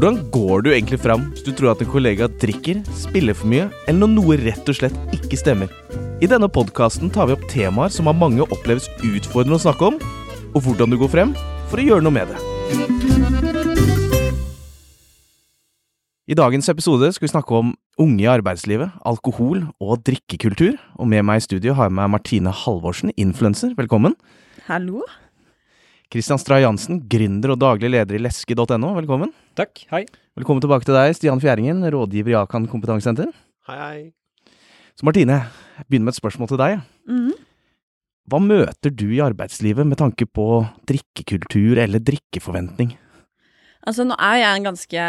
Hvordan går du egentlig fram hvis du tror at en kollega drikker, spiller for mye, eller når noe rett og slett ikke stemmer? I denne podkasten tar vi opp temaer som av mange oppleves utfordrende å snakke om, og hvordan du går frem for å gjøre noe med det. I dagens episode skal vi snakke om unge i arbeidslivet, alkohol og drikkekultur. Og med meg i studio har jeg med Martine Halvorsen, influenser. Velkommen. Hallo. Kristian Stray Jansen, gründer og daglig leder i leske.no. Velkommen. Takk, hei. Velkommen tilbake til deg, Stian Fjæringen, rådgiver i Akan kompetansesenter. Hei, hei. Så Martine, jeg begynner med et spørsmål til deg. Mm. Hva møter du i arbeidslivet med tanke på drikkekultur eller drikkeforventning? Altså, nå er jeg en ganske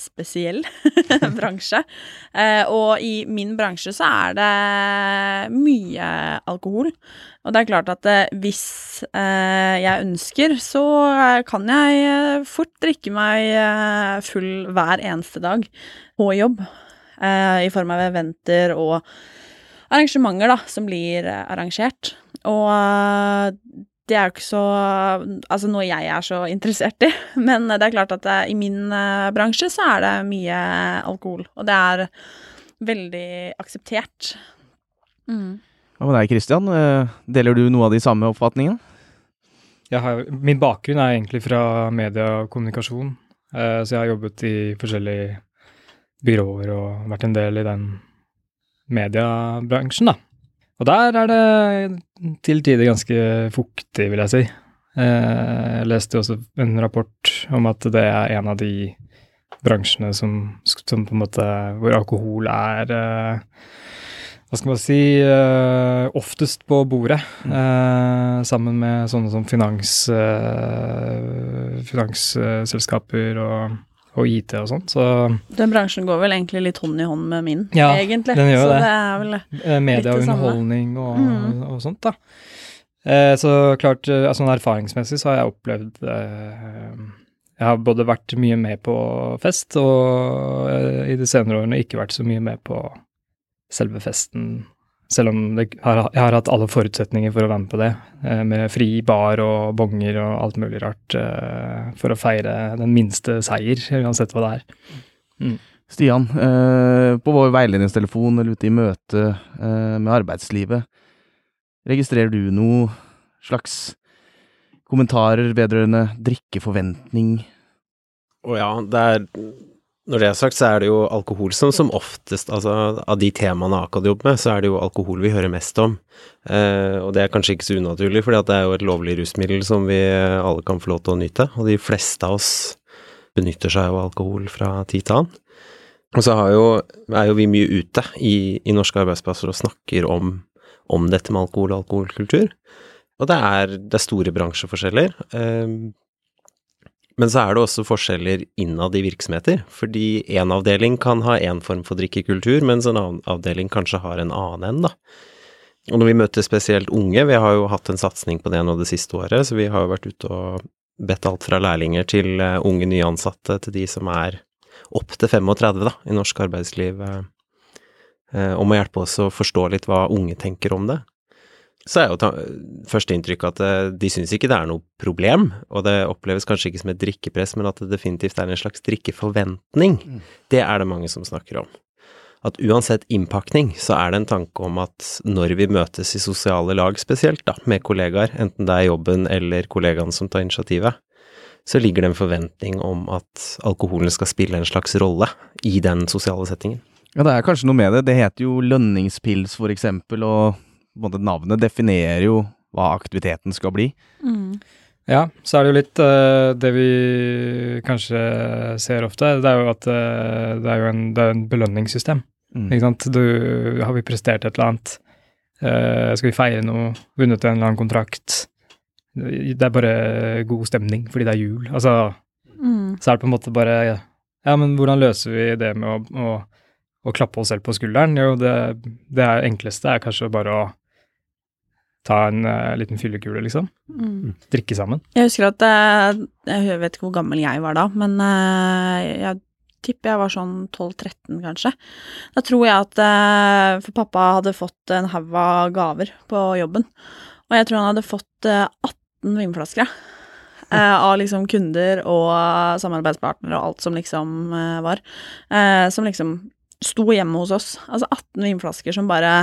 spesiell bransje. Eh, og i min bransje så er det mye alkohol. Og det er klart at eh, hvis eh, jeg ønsker, så kan jeg fort drikke meg full hver eneste dag på jobb. I form av eventer og arrangementer da, som blir arrangert. Og det er jo ikke så Altså noe jeg er så interessert i, men det er klart at det, i min eh, bransje så er det mye alkohol, og det er veldig akseptert. Mm. Hva med deg, Kristian? Eh, Deler du noe av de samme oppfatningene? Jeg har, min bakgrunn er egentlig fra media og kommunikasjon, eh, så jeg har jobbet i forskjellige byråer og vært en del i den mediebransjen, da. Og der er det til tider ganske fuktig, vil jeg si. Eh, jeg leste også en rapport om at det er en av de bransjene som, som på en måte Hvor alkohol er eh, hva skal man si eh, oftest på bordet, eh, sammen med sånne som finans, finansselskaper og, og IT og sånt. Så Den bransjen går vel egentlig litt hånd i hånd med min, Ja, egentlig. den gjør så det. det er vel eh, media Litt og det underholdning og, Mm. og sånt, da. Eh, så klart, eh, altså erfaringsmessig så har jeg opplevd eh, Jeg har både vært mye med på fest, og eh, i de senere årene ikke vært så mye med på selve festen. Selv om det har, jeg har hatt alle forutsetninger for å være med på det, eh, med fri bar og bonger og alt mulig rart, eh, for å feire den minste seier, uansett hva det er. Stian, eh, på vår veiledningstelefon eller ute i møte eh, med arbeidslivet, registrerer du noe slags kommentarer vedrørende drikkeforventning? Og ja, det er Når det er sagt, så er det jo alkohol som som oftest Altså, av de temaene Akad jobber med, så er det jo alkohol vi hører mest om. Eh, og det er kanskje ikke så unaturlig, for det er jo et lovlig rusmiddel som vi alle kan få lov til å nyte. Og de fleste av oss benytter seg av alkohol fra tid til annen. Og så jo, er jo vi mye ute i, i norske arbeidsplasser og snakker om, om dette med alkohol og alkoholkultur. Og det er, det er store bransjeforskjeller. Eh, men så er det også forskjeller innad i virksomheter, fordi en avdeling kan ha én form for drikkekultur, mens en annen avdeling kanskje har en annen en, da. Og når vi møter spesielt unge, vi har jo hatt en satsing på det nå det siste året, så vi har jo vært ute og bedt alt fra lærlinger til eh, unge nyansatte til de som er opp til 35 da, i norsk arbeidsliv, eh, eh, om å hjelpe oss å forstå litt hva unge tenker om det. Så er jo førsteinntrykket at eh, de syns ikke det er noe problem, og det oppleves kanskje ikke som et drikkepress, men at det definitivt er en slags drikkeforventning. Det er det mange som snakker om. At uansett innpakning, så er det en tanke om at når vi møtes i sosiale lag spesielt, da, med kollegaer, enten det er jobben eller kollegaene som tar initiativet, så ligger det en forventning om at alkoholen skal spille en slags rolle i den sosiale settingen. Ja, det er kanskje noe med det. Det heter jo lønningspils, for eksempel, og navnet definerer jo hva aktiviteten skal bli. Mm. Ja, så er det jo litt uh, det vi kanskje ser ofte, det er jo at uh, det er jo en, det er en belønningssystem. Mm. Ikke sant? Du, har vi prestert et eller annet? Uh, skal vi feire noe? Vunnet en eller annen kontrakt? Det er bare god stemning fordi det er jul. Altså, Mm. så er det på en måte bare Ja, men hvordan løser vi det med å, å, å klappe oss selv på skulderen? Jo, det, det er enkleste er kanskje bare å ta en uh, liten fyllekule, liksom. Mm. Drikke sammen. Jeg husker at uh, Jeg vet ikke hvor gammel jeg var da, men uh, jeg tipper jeg var sånn 12-13, kanskje. Da tror jeg at For pappa hadde fått en haug av gaver på jobben. Og jeg tror han hadde fått eh, 18 vinflasker. eh, av liksom kunder og samarbeidspartnere og alt som liksom var, eh, som liksom sto hjemme hos oss. Altså 18 vinflasker som bare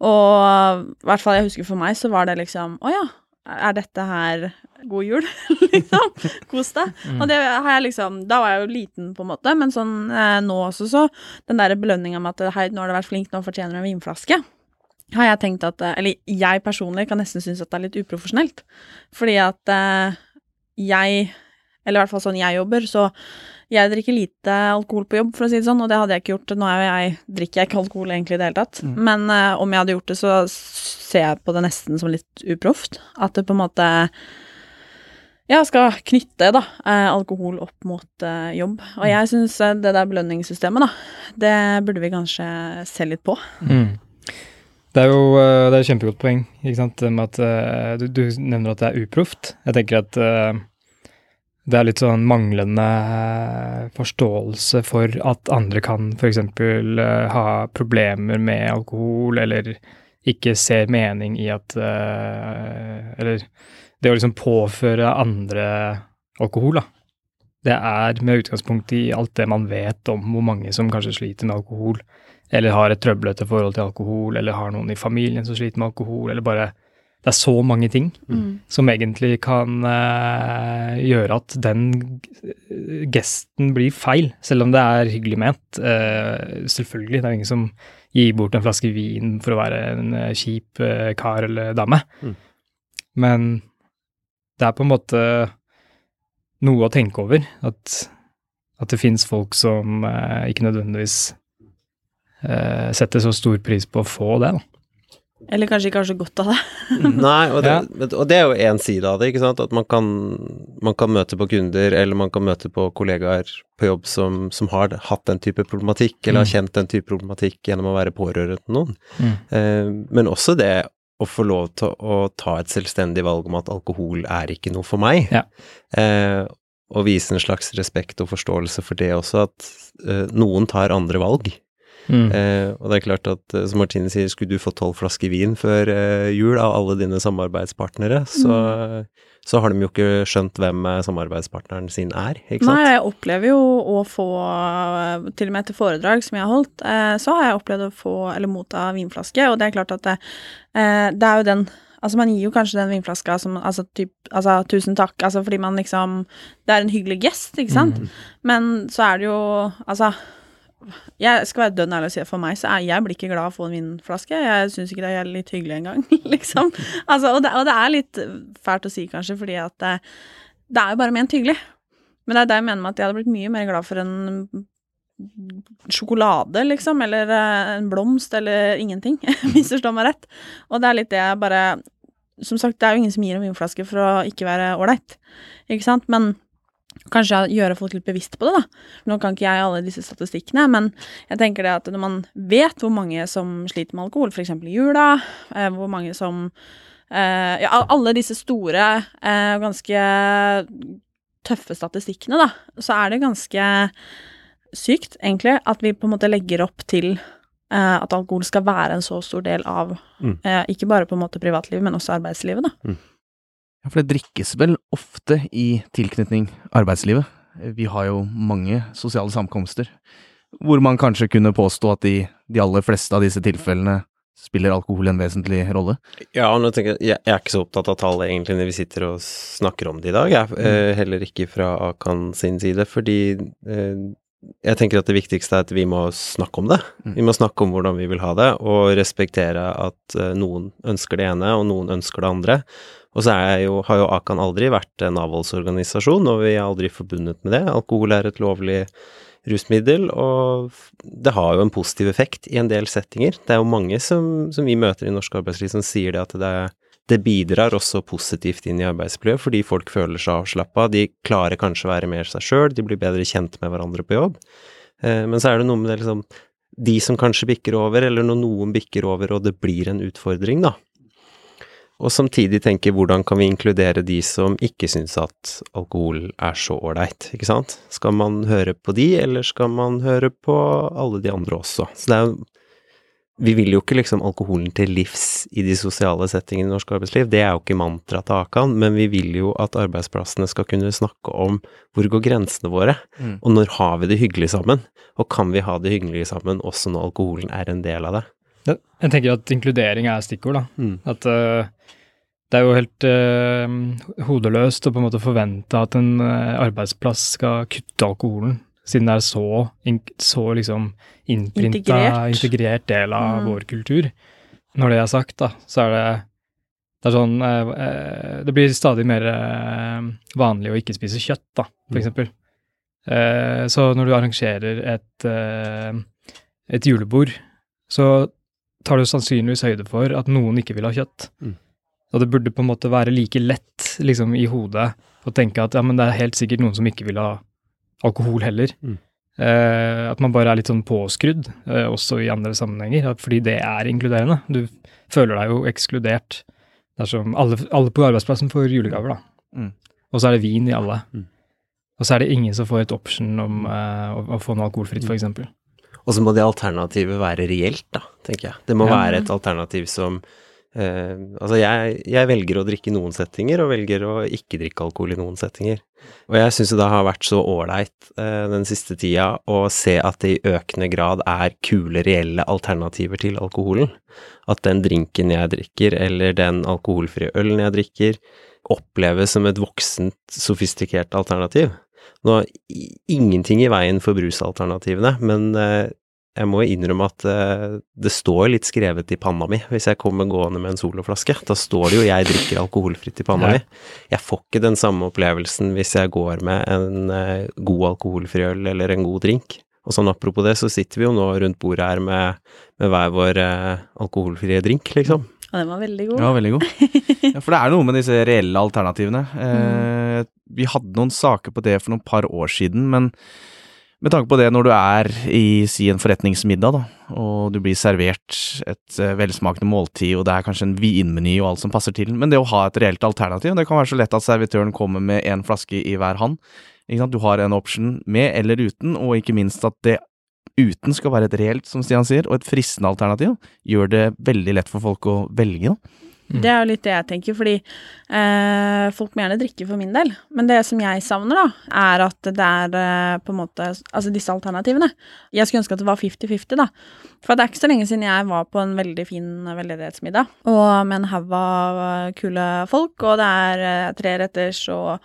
Og i hvert fall jeg husker for meg, så var det liksom Å ja, er dette her god jul? liksom. Kos deg. Og det har jeg liksom Da var jeg jo liten, på en måte, men sånn eh, nå også, så Den derre belønninga med at hei, nå har du vært flink, nå fortjener du en vinflaske. Har jeg tenkt at eh, Eller jeg personlig kan nesten synes at det er litt uprofesjonelt. Fordi at eh, jeg Eller i hvert fall sånn jeg jobber, så jeg drikker lite alkohol på jobb, for å si det sånn, og det hadde jeg ikke gjort. Nå er jeg, drikker jeg ikke alkohol egentlig i det hele tatt, men uh, om jeg hadde gjort det, så ser jeg på det nesten som litt uproft. At det på en måte ja, skal knytte da, eh, alkohol opp mot eh, jobb. Og jeg syns det der belønningssystemet, da, det burde vi kanskje se litt på. Mm. Det er jo det er et kjempegodt poeng, ikke sant, med at du, du nevner at det er uproft. Jeg tenker at eh, det er litt sånn manglende eh, forståelse for at andre kan f.eks. Uh, ha problemer med alkohol, eller ikke ser mening i at eh, Eller det å liksom påføre andre alkohol, da. Det er med utgangspunkt i alt det man vet om hvor mange som kanskje sliter med alkohol, eller har et trøblete forhold til alkohol, eller har noen i familien som sliter med alkohol, eller bare Det er så mange ting Mm. som egentlig kan uh, gjøre at den gesten blir feil, selv om det er hyggelig ment. Uh, selvfølgelig, det er ingen som gir bort en flaske vin for å være en uh, kjip kar eller dame. Mm. Men det er på en måte noe å tenke over, at, at det fins folk som ikke nødvendigvis eh, setter så stor pris på å få det. Da. Eller kanskje ikke har så godt av det. Nei, og det, og det er jo én side av det, ikke sant. At man kan, man kan møte på kunder, eller man kan møte på kollegaer på jobb som, som har hatt den type problematikk, eller har Mm. kjent den type problematikk gjennom å være pårørende til noen. Mm. Eh, men også det å få lov til å ta et selvstendig valg om at alkohol er ikke noe for meg. Ja. Eh, og vise en slags respekt og forståelse for det også, at eh, noen tar andre valg. Mm. Eh, og det er klart at, eh, som Martine sier, skulle du få tolv flasker vin før eh, jul av alle dine samarbeidspartnere, så, så har de jo ikke skjønt hvem eh, samarbeidspartneren sin er, ikke sant? Nei, jeg opplever jo å få Til og med etter foredrag som jeg har holdt, eh, så har jeg opplevd å få eller motta vinflaske, og det er klart at det, eh, det er jo den Altså, man gir jo kanskje den vinflaska som altså typ Altså, tusen takk, altså fordi man liksom Det er en hyggelig gest, ikke sant? Mm. Men så er det jo Altså jeg skal være dønn ærlig og si at for meg så er jeg blir ikke glad av å få en vinflaske. Jeg syns ikke det er litt hyggelig engang, liksom. Altså, og, det, og det er litt fælt å si, kanskje, fordi at det, det er jo bare ment hyggelig. Men det er det jeg mener med at jeg hadde blitt mye mer glad for en sjokolade, liksom, eller eh, en blomst, eller ingenting, misforstå meg rett. Og det er litt det jeg bare Som sagt, det er jo ingen som gir en vinflaske for å ikke være ålreit, ikke sant, men kanskje gjøre folk litt bevisst på det, da. Nå kan ikke jeg alle disse statistikkene, men jeg tenker det at når man vet hvor mange som sliter med alkohol, f.eks. i jula, eh, hvor mange som eh, Ja, alle disse store, eh, ganske tøffe statistikkene, da, så er det ganske sykt, egentlig, at vi på en måte legger opp til eh, at alkohol skal være en så stor del av Mm. eh, ikke bare på en måte privatlivet, men også arbeidslivet, da. Ja, for det drikkes vel ofte i tilknytning arbeidslivet. Vi har jo mange sosiale samkomster hvor man kanskje kunne påstå at i de aller fleste av disse tilfellene spiller alkohol en vesentlig rolle. Ja, nå tenker jeg, jeg er ikke så opptatt av tallet egentlig når vi sitter og snakker om det i dag, jeg, Mm. heller ikke fra Akan sin side, fordi eh, jeg tenker at det viktigste er at vi må snakke om det. Mm. Vi må snakke om hvordan vi vil ha det, og respektere at eh, noen ønsker det ene, og noen ønsker det andre. Og så er jo, har jo Akan aldri vært en avholdsorganisasjon, og vi er aldri forbundet med det. Alkohol er et lovlig rusmiddel, og det har jo en positiv effekt i en del settinger. Det er jo mange som, som vi møter i norsk arbeidsliv som sier det at det, det bidrar også positivt inn i arbeidsmiljøet, fordi folk føler seg avslappa, de klarer kanskje å være mer seg sjøl, de blir bedre kjent med hverandre på jobb. Eh, men så er det noe med det liksom De som kanskje bikker over, eller når noen bikker over og det blir en utfordring, da. Og samtidig tenke hvordan kan vi inkludere de som ikke syns at alkohol er så ålreit, ikke sant? Skal man høre på de, eller skal man høre på alle de andre også? Så det er jo vi vil jo ikke liksom alkoholen til livs i de sosiale settingene i norsk arbeidsliv, det er jo ikke mantraet til Akan, men vi vil jo at arbeidsplassene skal kunne snakke om hvor går grensene våre, Mm. og når har vi det hyggelig sammen, og kan vi ha det hyggelig sammen også når alkoholen er en del av det. Ja, Jeg tenker at inkludering er stikkord, da. Mm. At uh, det er jo helt uh, hodeløst å på en måte forvente at en eh, arbeidsplass skal kutte alkoholen, siden det er så, in så liksom innprinta, Integrert. integrert. del av Mm. vår kultur. Når det er sagt, da, så er det det er sånn eh, eh, Det blir stadig mer eh, vanlig å ikke spise kjøtt, da, for Mm. eksempel. Eh, så når du arrangerer et, eh, et julebord, så tar du sannsynligvis høyde for at noen ikke vil ha kjøtt. Mm. Og det burde på en måte være like lett liksom, i hodet å tenke at ja, men det er helt sikkert noen som ikke vil ha alkohol heller. Mm. Eh, at man bare er litt sånn påskrudd, eh, også i andre sammenhenger, at, fordi det er inkluderende. Du føler deg jo ekskludert dersom alle, alle på arbeidsplassen får julegaver, da. Mm. Og så er det vin i alle. Mm. Og så er det ingen som får et option om eh, å, å få noe alkoholfritt, Mm. f.eks. Og så må det alternativet være reelt, da, tenker jeg. Det må Ja. være et alternativ som eh, Altså, jeg, jeg velger å drikke i noen settinger, og velger å ikke drikke alkohol i noen settinger. Og jeg syns det har vært så ålreit eh, den siste tida å se at det i økende grad er kule, reelle alternativer til alkoholen. At den drinken jeg drikker, eller den alkoholfrie ølen jeg drikker, oppleves som et voksent, sofistikert alternativ. Nå, ingenting i veien for brusalternativene, men eh, jeg må innrømme at eh, det står litt skrevet i panna mi hvis jeg kommer gående med en soloflaske. Da står det jo 'jeg drikker alkoholfritt' i panna Ja. mi. Jeg får ikke den samme opplevelsen hvis jeg går med en eh, god alkoholfri øl eller en god drink. Og sånn apropos det, så sitter vi jo nå rundt bordet her med, med hver vår eh, alkoholfrie drink, liksom. Og den var veldig god. Ja, veldig god. Ja, for det er noe med disse reelle alternativene. Eh, vi hadde noen saker på det for noen par år siden, men med tanke på det når du er i si en forretningsmiddag, da, og du blir servert et eh, velsmakende måltid, og det er kanskje en vinmeny og alt som passer til, men det å ha et reelt alternativ, det kan være så lett at servitøren kommer med en flaske i hver hånd. Du har en option med eller uten, og ikke minst at det uten skal være et reelt, som Stian sier, og et fristende alternativ, gjør det veldig lett for folk å velge, da. Det er jo litt det jeg tenker, fordi eh, folk må gjerne drikke for min del. Men det som jeg savner, da, er at det er eh, på en måte Altså disse alternativene. Jeg skulle ønske at det var 50-50, da. For det er ikke så lenge siden jeg var på en veldig fin veldedighetsmiddag, og med en haug av eh, kule folk, og det er eh, tre retters og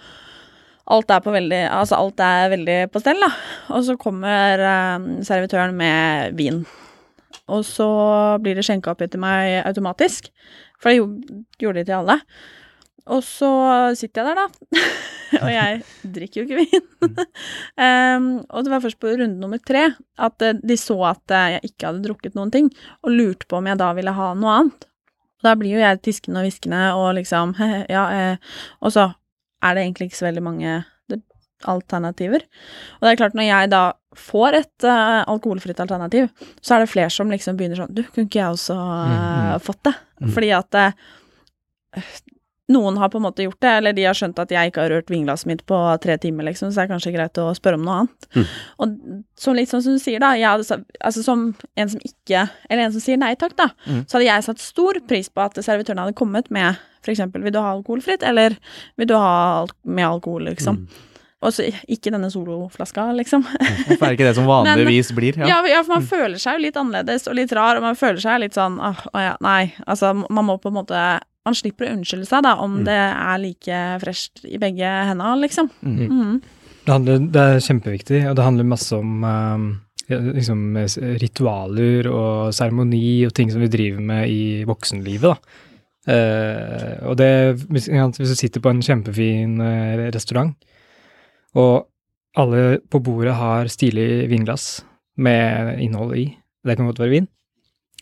Alt er, veldig, altså alt er veldig på stell, da. Og så kommer eh, servitøren med vin. Og så blir det skjenka opp etter meg automatisk. For det gjorde de til alle. Og så sitter jeg der, da. og jeg drikker jo ikke vin. um, og det var først på runde nummer tre at eh, de så at eh, jeg ikke hadde drukket noen ting, og lurte på om jeg da ville ha noe annet. Og da blir jo jeg tiskende og hviskende og liksom Ja, eh, og så er det egentlig ikke så veldig mange alternativer. Og det er klart, når jeg da får et uh, alkoholfritt alternativ, så er det flere som liksom begynner sånn Du, kunne ikke jeg også Mhm. fått det? Mhm. Fordi at uh, noen har på en måte gjort det, eller de har skjønt at jeg ikke har rørt vinglasset mitt på tre timer, liksom, så det er kanskje greit å spørre om noe annet. Mm. Og som litt sånn som du sier, da, hadde, altså som en som ikke Eller en som sier nei takk, da, mm. så hadde jeg satt stor pris på at servitøren hadde kommet med eksempel vil du ha alkoholfritt, eller vil du ha med alkohol, liksom. Mm. Og ikke denne soloflaska, liksom. Hvorfor er det ikke det som vanligvis blir? Ja, ja, for man føler seg jo litt annerledes og litt rar, og man føler seg litt sånn åh, å ja, nei. Altså, man må på en måte Man slipper å unnskylde seg, da, om Mm. det er like fresht i begge henda, liksom. Mm. Mm. Det, handler, det er kjempeviktig, og det handler masse om um liksom, ritualer og seremoni og ting som vi driver med i voksenlivet. da. Eh, og det, hvis, hvis du sitter på en kjempefin eh, restaurant, og alle på bordet har stilig vinglass med innhold i, det kan godt være vin,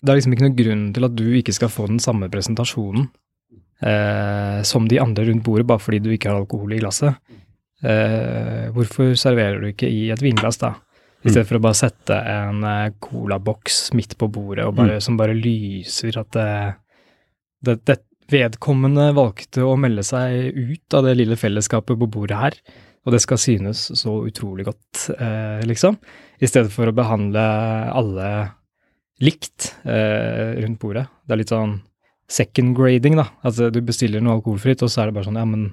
det er liksom ikke noen grunn til at du ikke skal få den samme presentasjonen eh, som de andre rundt bordet, bare fordi du ikke har alkohol i glasset. Eh, hvorfor serverer du ikke i et vinglass, da? I stedet for å bare sette en eh, colaboks midt på bordet og bare, som bare lyser at det, det, det Vedkommende valgte å melde seg ut av det lille fellesskapet på bordet her, og det skal synes så utrolig godt, eh, liksom. I stedet for å behandle alle likt eh, rundt bordet. Det er litt sånn second grading, da. Altså du bestiller noe alkoholfritt, og så er det bare sånn, ja, men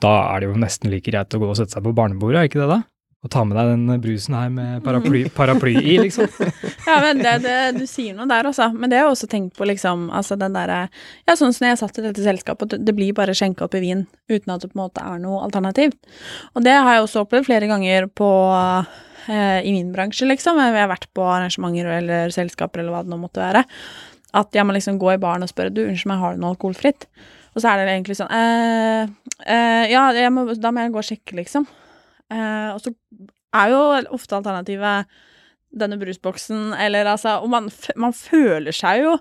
da er det jo nesten like greit å gå og sette seg på barnebordet, er ikke det da? Og ta med deg den brusen her med paraply, paraply i, liksom. Ja, men det, det, du sier noe der, altså. Men det har jeg også tenkt på, liksom, altså den derre Ja, sånn som når jeg satt i dette selskapet, at det blir bare skjenka opp i vin uten at det på en måte er noe alternativ. Og det har jeg også opplevd flere ganger på eh, i min bransje, liksom. Jeg har vært på arrangementer eller selskaper eller hva det nå måtte være. At jeg må liksom gå i baren og spørre du, unnskyld meg, har du noe alkoholfritt? Og så er det egentlig sånn eh, eh, Ja, må, da må jeg gå og sjekke, liksom. Eh, og så er jo ofte alternativet denne brusboksen, eller altså Og man, man føler seg jo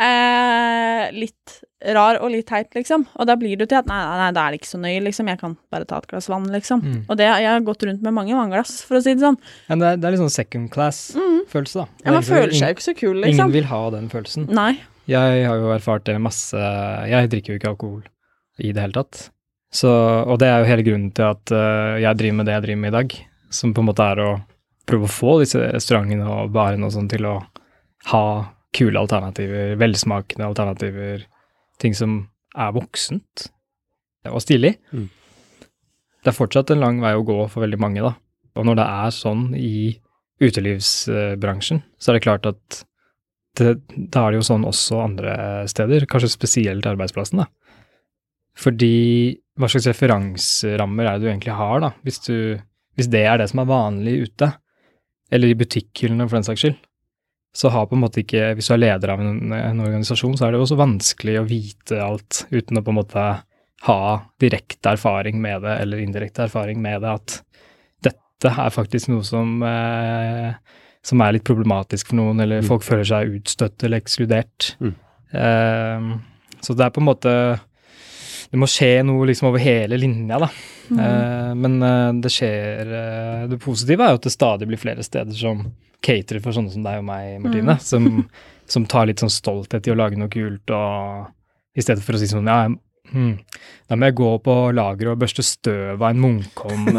eh, litt rar og litt teit, liksom. Og da blir det jo til at nei, nei, da er det ikke så nøye, liksom. Jeg kan bare ta et glass vann, liksom. Mm. Og det, jeg har gått rundt med mange vannglass, for å si det sånn. Men det er, det er litt sånn second class-følelse, da. Ja, man føler seg jo ikke så kul, liksom. Ingen vil ha den følelsen. Nei. Jeg har jo erfart det masse Jeg drikker jo ikke alkohol i det hele tatt. Så, og det er jo hele grunnen til at uh, jeg driver med det jeg driver med i dag, som på en måte er å prøve å få disse restaurantene og barene og sånn til å ha kule alternativer, velsmakende alternativer, ting som er voksent og stilig. Mm. Det er fortsatt en lang vei å gå for veldig mange, da. Og når det er sånn i utelivsbransjen, så er det klart at det, da er det jo sånn også andre steder, kanskje spesielt arbeidsplassen, da. Fordi hva slags referanserammer er det du egentlig har, da, hvis, du, hvis det er det som er vanlig ute, eller i butikkhyllene for den saks skyld, så har på en måte ikke Hvis du er leder av en, en organisasjon, så er det jo også vanskelig å vite alt uten å på en måte ha direkte erfaring med det, eller indirekte erfaring med det, at dette er faktisk noe som eh, som er litt problematisk for noen, eller Mm. folk føler seg utstøtt eller ekskludert. Mm. Eh, så det er på en måte Det må skje noe liksom over hele linja, da. Mm. Eh, men eh, det skjer eh, Det positive er jo at det stadig blir flere steder som caterer for sånne som deg og meg, Martine. Mm. Som, som tar litt sånn stolthet i å lage noe kult, og i stedet for å si sånn ja, hmm, da må jeg gå på lageret og børste støv av en Munkholm.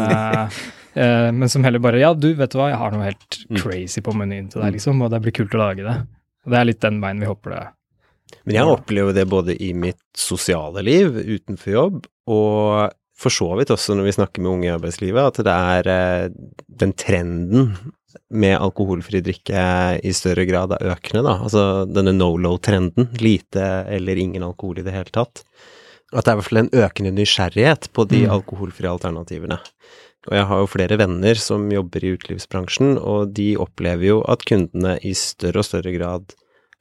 Eh, eh, men som heller bare Ja, du, vet du hva, jeg har noe helt Mm. crazy på menyen til deg, Mm. liksom, og det blir kult å lage det. Og det er litt den veien vi håper det. Men jeg opplever det både i mitt sosiale liv utenfor jobb, og for så vidt også når vi snakker med unge i arbeidslivet, at det er eh, den trenden med alkoholfri drikke i større grad er økende, da. Altså denne no-low-trenden, lite eller ingen alkohol i det hele tatt. At det er i hvert fall en økende nysgjerrighet på de Mm. alkoholfrie alternativene. Og jeg har jo flere venner som jobber i utelivsbransjen, og de opplever jo at kundene i større og større grad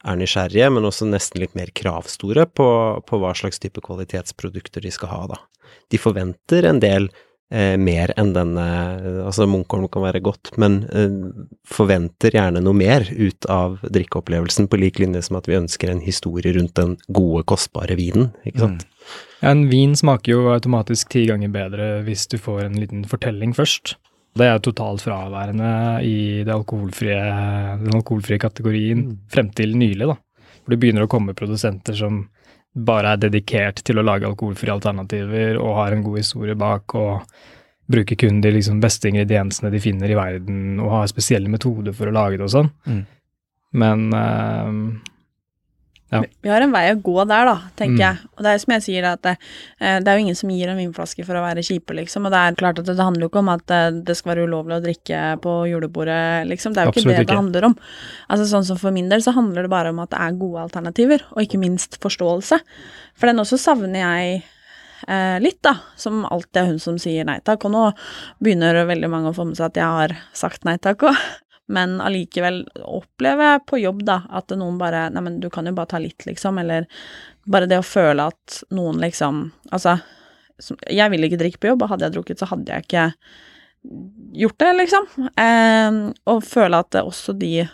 er nysgjerrige, men også nesten litt mer kravstore på, på hva slags type kvalitetsprodukter de skal ha, da. De forventer en del eh, mer enn denne Altså, Munkholm kan være godt, men eh, forventer gjerne noe mer ut av drikkeopplevelsen, på lik linje som at vi ønsker en historie rundt den gode, kostbare vinen, ikke sant. Ja, en vin smaker jo automatisk ti ganger bedre hvis du får en liten fortelling først. Det er totalt fraværende i det alkoholfrie, den alkoholfrie kategorien Mm. frem til nylig, da. For det begynner å komme produsenter som bare er dedikert til å lage alkoholfrie alternativer og har en god historie bak og bruker kun de liksom beste ingrediensene de finner i verden og har spesielle metoder for å lage det og sånn. Mm. Men eh, Ja. Vi har en vei å gå der, da, tenker Mm. jeg. Og det er som jeg sier, at det, eh, det er jo ingen som gir en vinflaske for å være kjipe, liksom. Og det er klart at det, handler jo ikke om at eh, det skal være ulovlig å drikke på julebordet, liksom. Det er jo ikke det ikke. det handler om. Altså sånn som for min del så handler det bare om at det er gode alternativer, og ikke minst forståelse. For den også savner jeg eh, litt, da. Som alltid er hun som sier nei takk. Og nå begynner veldig mange å få med seg at jeg har sagt nei takk òg. Men allikevel opplever jeg på jobb da, at noen bare Nei, men du kan jo bare ta litt, liksom. Eller bare det å føle at noen liksom Altså, jeg vil ikke drikke på jobb, og hadde jeg drukket, så hadde jeg ikke gjort det, liksom. Eh, og føle at også de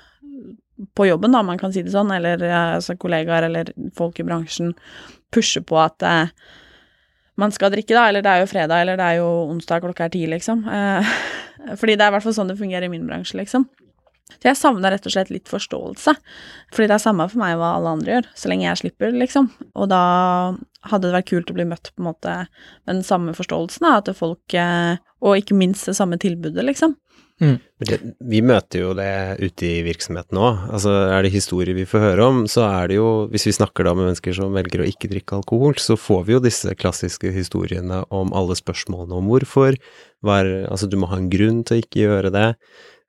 på jobben, da, man kan si det sånn, eller eh, altså kollegaer eller folk i bransjen pusher på at eh, man skal drikke, da, eller det er jo fredag, eller det er jo onsdag klokka er ti, liksom. Eh, fordi det er i hvert fall sånn det fungerer i min bransje, liksom. Så jeg savner rett og slett litt forståelse. Fordi det er samme for meg hva alle andre gjør, så lenge jeg slipper, liksom. Og da hadde det vært kult å bli møtt på en måte med den samme forståelsen, da, at folk eh, Og ikke minst det samme tilbudet, liksom. Mm. Det, vi møter jo det ute i virksomheten òg. Altså, er det historier vi får høre om, så er det jo Hvis vi snakker da med mennesker som velger å ikke drikke alkohol, så får vi jo disse klassiske historiene om alle spørsmålene om hvorfor. Var, altså, du må ha en grunn til å ikke gjøre det.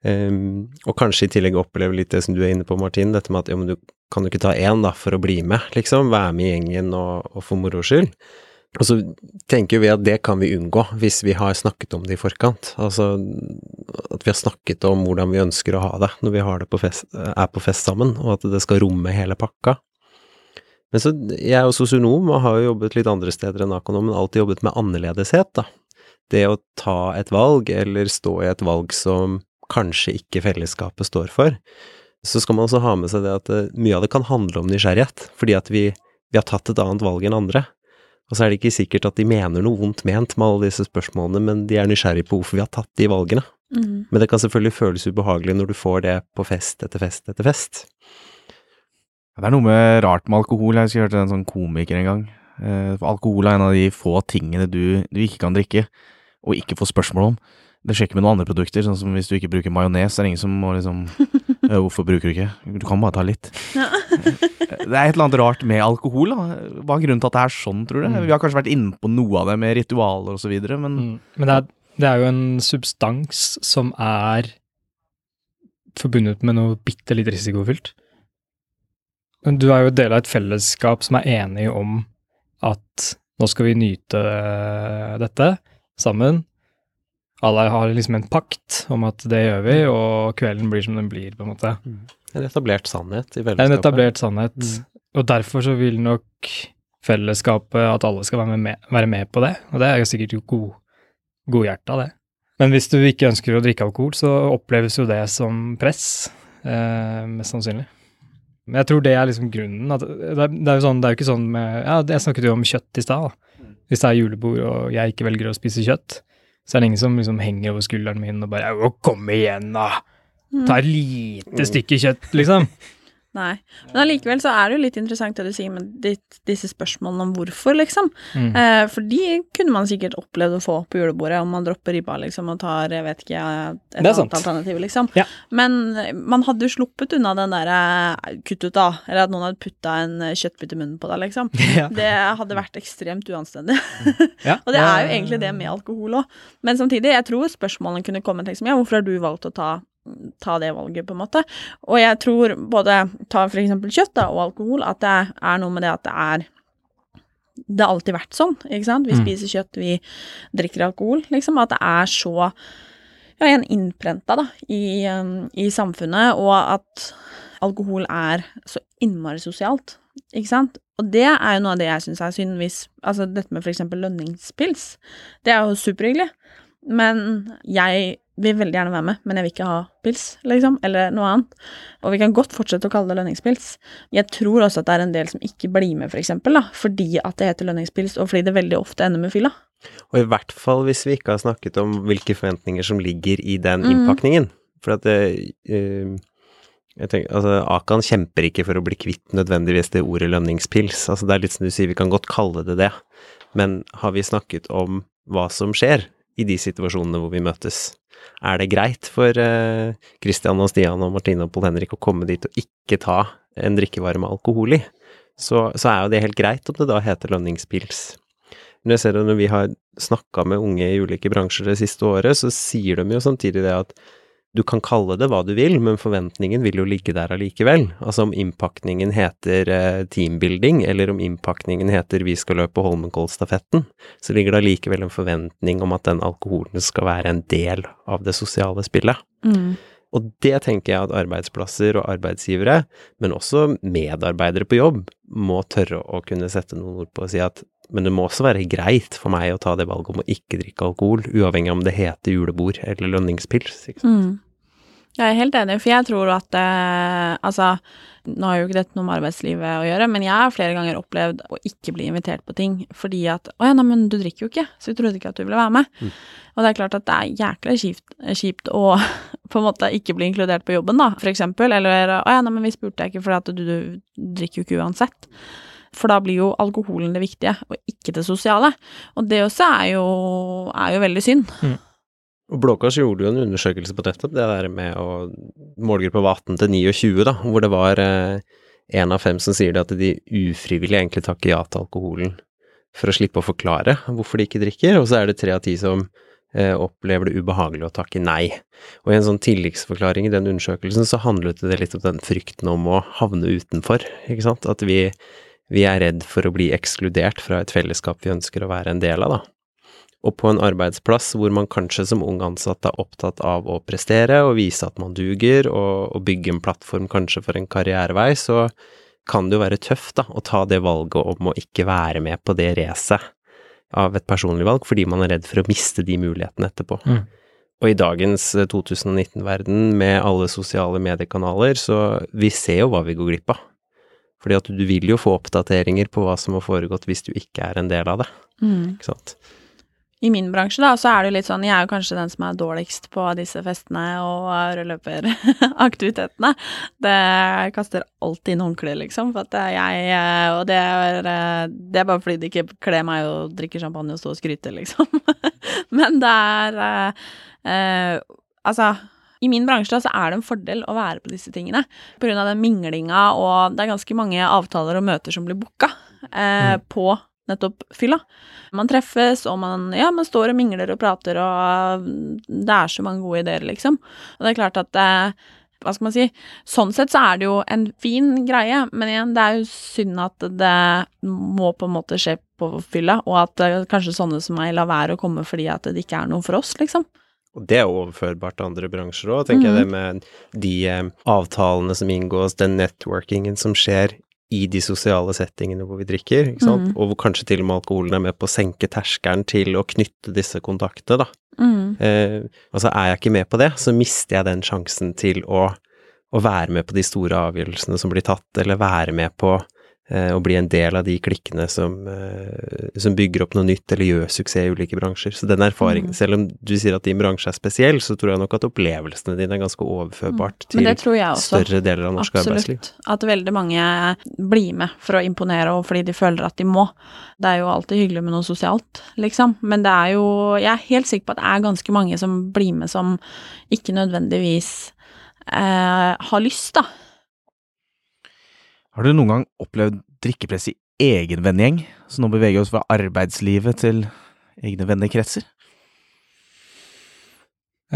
Um, og kanskje i tillegg oppleve litt det som du er inne på, Martin, dette med at ja, men du kan jo ikke ta én da for å bli med, liksom. Være med i gjengen og, og for moro skyld. Og så tenker vi at det kan vi unngå hvis vi har snakket om det i forkant. Altså at vi har snakket om hvordan vi ønsker å ha det når vi det på fest, er på fest sammen, og at det skal romme hele pakka. Men så, jeg er jo sosionom og har jo jobbet litt andre steder enn Akonom, men alltid jobbet med annerledeshet, da. Det å ta et valg, eller stå i et valg som kanskje ikke fellesskapet står for. Så skal man også ha med seg det at eh, mye av det kan handle om nysgjerrighet, fordi at vi, vi har tatt et annet valg enn andre. Og så er det ikke sikkert at de mener noe vondt ment med alle disse spørsmålene, men de er nysgjerrige på hvorfor vi har tatt de valgene. Mm. Men det kan selvfølgelig føles ubehagelig når du får det på fest etter fest etter fest. Det er noe med rart med alkohol. Jeg hørte en sånn komiker en gang. Eh, For alkohol er en av de få tingene du, du ikke kan drikke, og ikke få spørsmål om. Det skjer ikke med noen andre produkter, sånn som hvis du ikke bruker majones, er det ingen som må liksom «Øh, Hvorfor bruker du ikke? Du kan bare ta litt. Ja. Det er et eller annet rart med alkohol, da. Hva er grunnen til at det er sånn, tror du? Mm. Vi har kanskje vært inne på noe av det med ritualer og så videre, men Mm. Men det er, det er jo en substans som er forbundet med noe bitte litt risikofylt. Men Du er jo del av et fellesskap som er enig om at nå skal vi nyte eh, dette sammen. Alle har liksom en pakt om at det gjør vi, og kvelden blir som den blir, på en måte. En etablert sannhet i er en etablert sannhet. Mm. Og derfor så vil nok fellesskapet at alle skal være med, være med på det. Og det er jo sikkert god, godhjerta, det. Men hvis du ikke ønsker å drikke alkohol, så oppleves jo det som press. Eh, mest sannsynlig. Men jeg tror det er liksom grunnen. At det, er, det er jo sånn, det er jo ikke sånn med Ja, jeg snakket jo om kjøtt i stad. da. Hvis det er julebord og jeg ikke velger å spise kjøtt, så er det ingen som liksom henger over skulderen min og bare «Å, 'Kom igjen, da! Ta et lite stykke kjøtt', liksom. Nei. Men allikevel så er det jo litt interessant det du sier med ditt, disse spørsmålene om hvorfor, liksom. Mm. Eh, for de kunne man sikkert opplevd å få på julebordet om man dropper ribba, liksom, og tar, jeg vet ikke, et annet sant. alternativ, liksom. Ja. Men man hadde jo sluppet unna den derre kutt ut, da, eller at noen hadde putta en kjøttbit i munnen på deg, liksom. Ja. Det hadde vært ekstremt uanstendig. Ja. Og det er jo egentlig det med alkohol òg. Men samtidig, jeg tror spørsmålene kunne kommet liksom, ja, hvorfor har du valgt å ta, ta det valget, på en måte. Og jeg tror både ta for eksempel kjøtt da, og alkohol, at det er noe med det at det er Det har alltid vært sånn, ikke sant. Vi Mm. spiser kjøtt, vi drikker alkohol, liksom. At det er så ja, igjen innprenta da, i, um, i samfunnet, og at alkohol er så innmari sosialt, ikke sant. Og det er jo noe av det jeg syns er synd hvis Altså dette med for eksempel lønningspils, det er jo superhyggelig, men jeg vil veldig gjerne være med, men jeg vil ikke ha pils, liksom, eller noe annet. Og vi kan godt fortsette å kalle det lønningspils. Jeg tror også at det er en del som ikke blir med, for eksempel, da, fordi at det heter lønningspils, og fordi det veldig ofte ender med fylla. Og i hvert fall hvis vi ikke har snakket om hvilke forventninger som ligger i den Mm. innpakningen. For at det, eh, jeg tenker, altså, Akan kjemper ikke for å bli kvitt nødvendigvis det ordet lønningspils. Altså, det er litt som du sier, vi kan godt kalle det det. Men har vi snakket om hva som skjer i de situasjonene hvor vi møtes? Er det greit for eh, Christian og Stian og Martine og Pål Henrik å komme dit og ikke ta en drikkevare med alkohol i? Så, så er jo det helt greit om det da heter lønningspils. Når jeg ser det når vi har snakka med unge i ulike bransjer det siste året, så sier de jo samtidig det at du kan kalle det hva du vil, men forventningen vil jo ligge der allikevel. Altså om innpakningen heter eh, teambuilding, eller om innpakningen heter vi skal løpe Holmenkollstafetten, så ligger det allikevel en forventning om at den alkoholen skal være en del av det sosiale spillet. Og det tenker jeg at arbeidsplasser og arbeidsgivere, men også medarbeidere på jobb, må tørre å kunne sette noen ord på og si at men det må også være greit for meg å ta det valget om å ikke drikke alkohol, uavhengig om det heter julebord eller lønningspils. Ikke sant? Mm. Jeg er helt enig, for jeg tror at eh, Altså, nå har jo ikke dette noe med arbeidslivet å gjøre, men jeg har flere ganger opplevd å ikke bli invitert på ting fordi at Å ja, nei, men du drikker jo ikke, så vi trodde ikke at du ville være med. Mm. Og det er klart at det er jækla kjipt, kjipt å på en måte ikke bli inkludert på jobben, da, for eksempel. Eller Å ja, nei, men vi spurte deg ikke fordi at du, du drikker jo ikke uansett. For da blir jo alkoholen det viktige, og ikke det sosiale. Og det også er jo, er jo veldig synd. Og Blå Kors gjorde jo en undersøkelse på dette, det der med å målgruppe var 18 til 29, da, hvor det var én av fem som sier det at de ufrivillig egentlig takker ja til alkoholen for å slippe å forklare hvorfor de ikke drikker, og så er det tre av ti som eh, opplever det ubehagelig å takke nei. Og i en sånn tilleggsforklaring i den undersøkelsen så handlet det litt om den frykten om å havne utenfor, ikke sant, at vi, vi er redd for å bli ekskludert fra et fellesskap vi ønsker å være en del av, da. Og på en arbeidsplass hvor man kanskje som ung ansatt er opptatt av å prestere og vise at man duger, og, og bygge en plattform kanskje for en karrierevei, så kan det jo være tøft da, å ta det valget om å ikke være med på det racet av et personlig valg, fordi man er redd for å miste de mulighetene etterpå. Mm. Og i dagens 2019-verden, med alle sosiale mediekanaler, så vi ser jo hva vi går glipp av. Fordi at du vil jo få oppdateringer på hva som har foregått hvis du ikke er en del av det. Mm. Ikke sant? I min bransje, da, så er det jo litt sånn Jeg er jo kanskje den som er dårligst på disse festene og rødløperaktivitetene. Det kaster alltid inn håndkleet, liksom, for at jeg Og det er, det er bare fordi det ikke kler meg å drikke champagne og stå og skryte, liksom. Men det er eh, Altså i min bransje da, så er det en fordel å være på disse tingene. Av den minglinga, og det er ganske mange avtaler og møter som blir booka eh, Mm. på nettopp fylla. Man treffes, og man, ja, man står og mingler og prater, og det er så mange gode ideer, liksom. Og det er klart at eh, hva skal man si, sånn sett så er det jo en fin greie, men igjen, det er jo synd at det må på en måte skje på fylla, og at eh, kanskje sånne som meg lar være å komme fordi at det ikke er noe for oss, liksom. Og det er overførbart til andre bransjer òg, tenker jeg, det Mhm. med de eh, avtalene som inngås, den networkingen som skjer i de sosiale settingene hvor vi drikker, ikke sant, Mm. og hvor kanskje til og med alkoholen er med på å senke terskelen til å knytte disse kontaktene, da. Mm. Eh, altså, er jeg ikke med på det, så mister jeg den sjansen til å, å være med på de store avgjørelsene som blir tatt, eller være med på eh, å bli en del av de klikkene som, eh, som bygger opp noe nytt, eller gjør suksess i ulike bransjer. Så den erfaringen, Mm. selv om du sier at din bransje er spesiell, så tror jeg nok at opplevelsene dine er ganske overførbart Mm. Til større deler av norsk arbeidsliv. Absolutt. At veldig mange blir med for å imponere, og fordi de føler at de må. Det er jo alltid hyggelig med noe sosialt, liksom. Men det er jo Jeg er helt sikker på at det er ganske mange som blir med som ikke nødvendigvis eh, har lyst, da. Har dere noen gang opplevd drikkepress i egen vennegjeng? Så nå beveger vi oss fra arbeidslivet til egne vennekretser?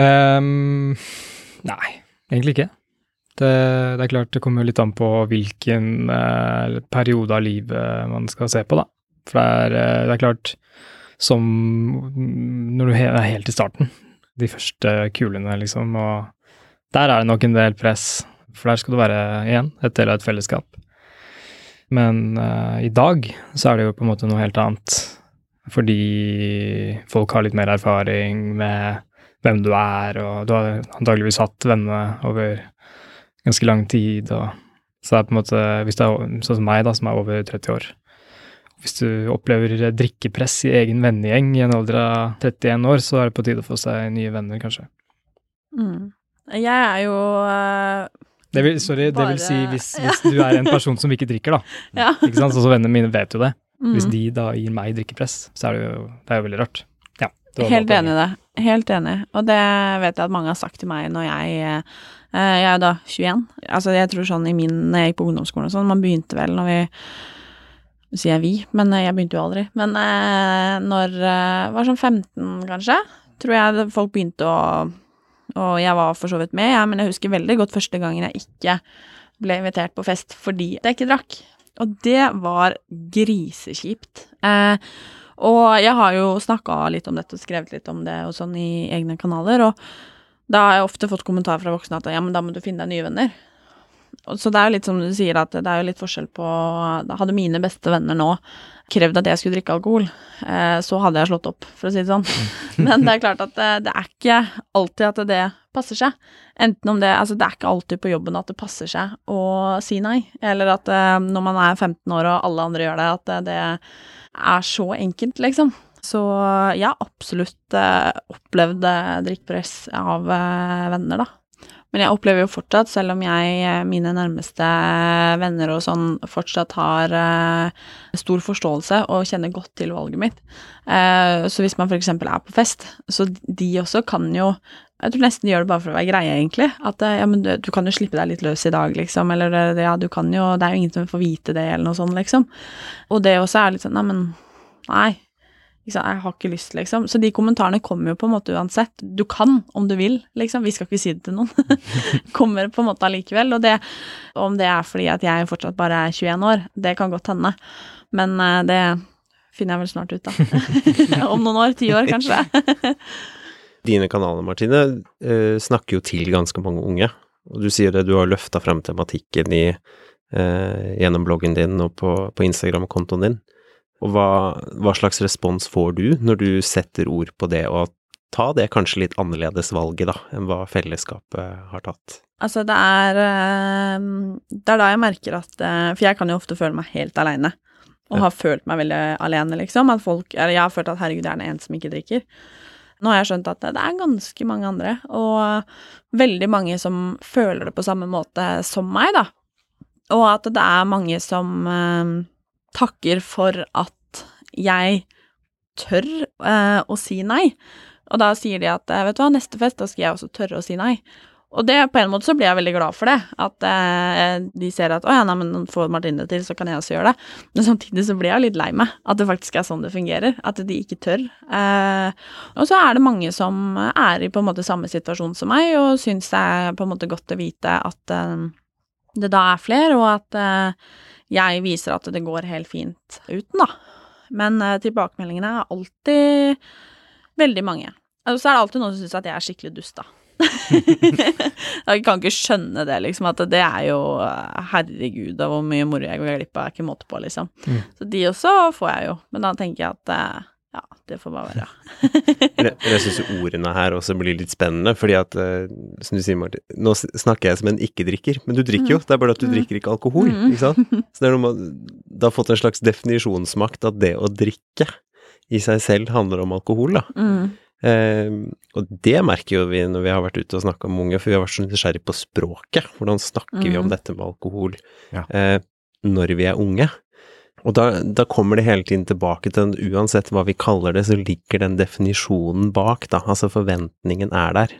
Ehm, nei, egentlig ikke. Det, det er klart det kommer litt an på hvilken eh, periode av livet man skal se på, da. For det er, eh, det er klart, som når du er helt i starten, de første kulene, liksom, og der er det nok en del press, for der skal du være igjen, et del av et fellesskap. Men uh, i dag så er det jo på en måte noe helt annet, fordi folk har litt mer erfaring med hvem du er, og du har antageligvis hatt venner over ganske lang tid, og så er på en måte, hvis det er sånn som meg da, som er over 30 år, hvis du opplever drikkepress i egen vennegjeng i en alder av 31 år, så er det på tide å få seg nye venner, kanskje. Mm. Jeg er jo eh, Det vil, sorry, det vil si hvis, hvis du er en person som ikke drikker, da. Ja. Ikke sant? Så, så vennene mine vet jo det. Hvis Mm. de da gir meg drikkepress, så er det jo, det er jo veldig rart. Ja. Helt enig i det. Helt enig. Og det vet jeg at mange har sagt til meg når jeg eh, Jeg er jo da 21. Altså jeg tror sånn i min Når jeg gikk på ungdomsskolen og sånn, man begynte vel når vi Nå sier jeg vi, men eh, jeg begynte jo aldri. Men eh, når jeg var sånn 15, kanskje, tror jeg folk begynte å Og jeg var for så vidt med, jeg, men jeg husker veldig godt første gangen jeg ikke ble invitert på fest fordi jeg ikke drakk. Og det var grisekjipt. Eh, og jeg har jo snakka litt om dette og skrevet litt om det og sånn i egne kanaler, og da har jeg ofte fått kommentar fra voksne at ja, men da må du finne deg nye venner. Og Så det er jo litt som du sier, at det er jo litt forskjell på da Hadde mine beste venner nå krevd at jeg skulle drikke alkohol, eh, så hadde jeg slått opp, for å si det sånn. Men det er klart at det, det er ikke alltid at det passer seg. Enten om det Altså, det er ikke alltid på jobben at det passer seg å si nei, eller at eh, når man er 15 år og alle andre gjør det, at det, er så enkelt, liksom. Så jeg har absolutt eh, opplevd drikkpress av eh, venner, da. Men jeg opplever jo fortsatt, selv om jeg, eh, mine nærmeste venner og sånn, fortsatt har uh, stor forståelse og kjenner godt til valget mitt. uh, så hvis man f.eks. er på fest, så de også kan jo jeg tror nesten de gjør det bare for å være greie, egentlig. At eh, ja, men du, du kan jo slippe deg litt løs i dag, liksom. Eller ja, du kan jo Det er jo ingen som får vite det, eller noe sånt, liksom. Og det også er litt sånn Nei, men Nei. Jeg har ikke lyst, liksom. Så de kommentarene kommer jo på en måte uansett. Du kan om du vil, liksom. Vi skal ikke si det til noen. kommer på en måte allikevel. Og det, om det er fordi at jeg fortsatt bare er 21 år, det kan godt hende. Men eh, det finner jeg vel snart ut, da. om noen år. Ti år, kanskje. Dine kanaler, Martine, eh, snakker jo til ganske mange unge. Og du sier det, du har løfta frem tematikken i, eh, gjennom bloggen din og på, på Instagram-kontoen din. Og hva, hva slags respons får du når du setter ord på det, og ta det kanskje litt annerledes valget, da, enn hva fellesskapet har tatt? Altså, det er eh, Det er da jeg merker at eh, For jeg kan jo ofte føle meg helt aleine. Og Ja. har følt meg veldig alene, liksom. At folk Eller jeg har følt at herregud, jeg er den eneste som ikke drikker. Nå har jeg skjønt at det det er ganske mange andre, og veldig mange som føler det på samme måte som meg, da. Og at det er mange som eh, takker for at jeg tør eh, å si nei. Og da sier de at eh, vet du hva, neste fest, da skal jeg også tørre å si nei. Og det, på en måte så blir jeg veldig glad for det. At eh, de ser at å ja, nei, men får Martine til, så kan jeg også gjøre det. Men samtidig så blir jeg litt lei meg. At det faktisk er sånn det fungerer. At de ikke tør. Eh, og så er det mange som er i på en måte samme situasjon som meg, og syns det er på en måte godt å vite at eh, det da er flere, og at eh, jeg viser at det går helt fint uten, da. Men eh, tilbakemeldingene er alltid veldig mange. Og så er det alltid noen som syns at jeg er skikkelig dust, da. jeg kan ikke skjønne det, liksom, at det er jo Herregud, hvor mye moro jeg går glipp av, er ikke måte på, liksom. Mm. Så de også får jeg jo, men da tenker jeg at eh, ja, det får bare være. Men jeg, syns ordene her også blir litt spennende, fordi at, eh, som du sier, Martin, nå snakker jeg som en ikke-drikker, men du drikker jo, det er bare at du Mm. drikker ikke alkohol, Mm. ikke sant? Så det er noe med, det har fått en slags definisjonsmakt at det å drikke i seg selv handler om alkohol, da. Mm. Eh, og det merker jo vi når vi har vært ute og snakka med unge, for vi har vært så nysgjerrig på språket. Hvordan snakker vi om Mm. dette med alkohol Ja. eh, når vi er unge? Og da, da kommer det hele tiden tilbake til den, uansett hva vi kaller det, så ligger den definisjonen bak, da. Altså forventningen er der.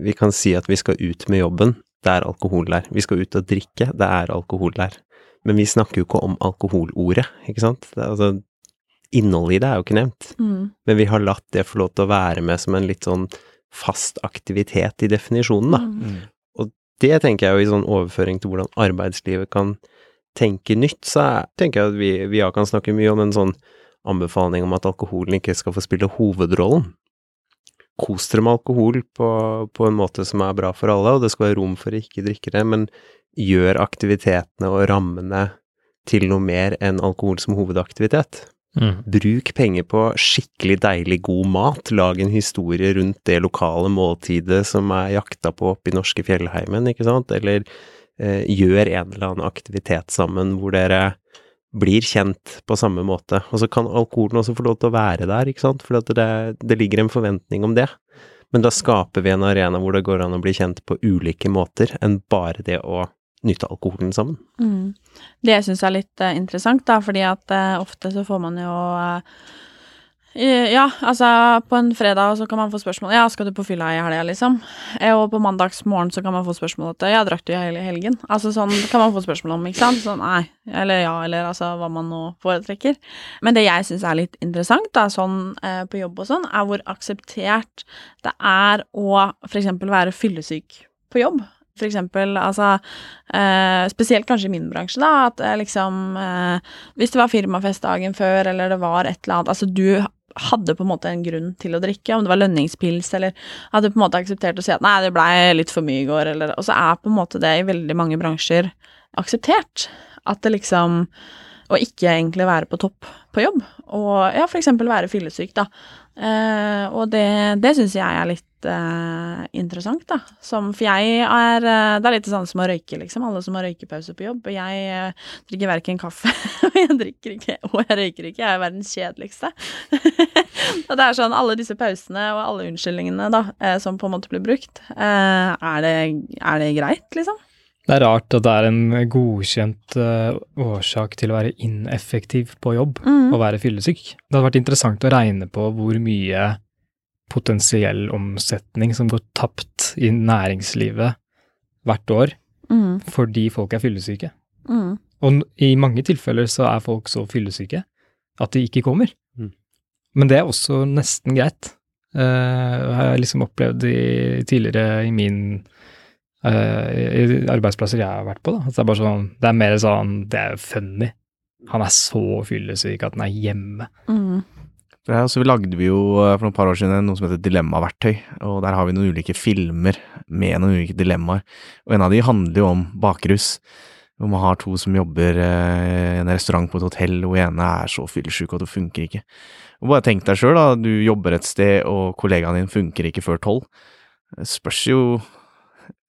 Vi kan si at vi skal ut med jobben, det er alkohol der. Vi skal ut og drikke, det er alkohol der. Men vi snakker jo ikke om alkoholordet, ikke sant? Det er, altså, innholdet i det er jo ikke nevnt. Mm. Men vi har latt det få lov til å være med som en litt sånn fast aktivitet i definisjonen, da. Mm. Det tenker jeg jo i sånn overføring til hvordan arbeidslivet kan tenke nytt, så er, tenker jeg at vi, vi kan snakke mye om en sånn anbefaling om at alkoholen ikke skal få spille hovedrollen. Kos dere med alkohol på, på en måte som er bra for alle, og det skal være rom for å ikke drikke det, men gjør aktivitetene og rammene til noe mer enn alkohol som hovedaktivitet. Mm. Bruk penger på skikkelig deilig god mat. Lag en historie rundt det lokale måltidet som er jakta på oppe i norske fjellheimen, ikke sant, eller gjør en eller annen aktivitet sammen hvor dere blir kjent på samme måte. Og så kan alkoholen også få lov til å være der, ikke sant, for det, det ligger en forventning om det. Men da skaper vi en arena hvor det går an å bli kjent på ulike måter enn bare det å nyte alkoholen sammen. Mm. Det jeg er litt uh, interessant, da, fordi at uh, ofte så får man jo eh, i- Ja, altså på en fredag så kan man få spørsmål Ja, skal du på fylla i helga, liksom? Eh, Og på mandagsmorgen så kan man få spørsmål at Ja, drakk du i hele helgen? Altså sånn kan man få spørsmål om, ikke sant? Sånn nei, eller ja, eller altså hva man nå foretrekker. Men det jeg syns er litt interessant, da, sånn eh, på jobb og sånn, er hvor akseptert det er å eksempel være fyllesyk på jobb. For eksempel, altså eh, Spesielt kanskje i min bransje, da, at eh, liksom eh, Hvis det var firmafest dagen før, eller det var et eller annet Altså, du hadde på en måte en grunn til å drikke, om det var lønningspils, eller hadde på en måte akseptert å si at nei, det blei litt for mye i går, eller Og så er på en måte det i veldig mange bransjer akseptert. At det liksom Å ikke egentlig være på topp på jobb. Og ja, for eksempel være fyllesyk, da. Eh, og det, det syns jeg er litt uh, interessant, da. Som, for jeg er uh, Det er litt sånn som å røyke, liksom. Alle som har røykepause på jobb. Jeg drikker verken kaffe, og jeg drikker ikke, og jeg røyker ikke. Jeg er verdens kjedeligste. og det er sånn, alle disse pausene og alle unnskyldningene, da, som på en måte blir brukt, er det, er det greit, liksom? Det er rart at det er en godkjent uh, årsak til å være ineffektiv på jobb, Mm. og være fyllesyk. Det hadde vært interessant å regne på hvor mye potensiell omsetning som går tapt i næringslivet hvert år Mm. fordi folk er fyllesyke. Mm. Og i mange tilfeller så er folk så fyllesyke at de ikke kommer. Mm. Men det er også nesten greit. Uh, har jeg liksom opplevd i, tidligere i min i arbeidsplasser jeg har vært på. da. Det er bare sånn, det er mer sånn Det er funny. Han er så fyllesyk at han er hjemme. Mm. Ja, så så lagde vi jo eh, for noen par år siden noe som heter Dilemmaverktøy, og der har vi noen ulike filmer med noen ulike dilemmaer. Og en av de handler jo om bakrus. Hvor man har to som jobber eh, i en restaurant på et hotell, og ene er så fyllesyk at det funker ikke. Og bare tenk deg sjøl, da. Du jobber et sted, og kollegaen din funker ikke før tolv. Det Spørs jo,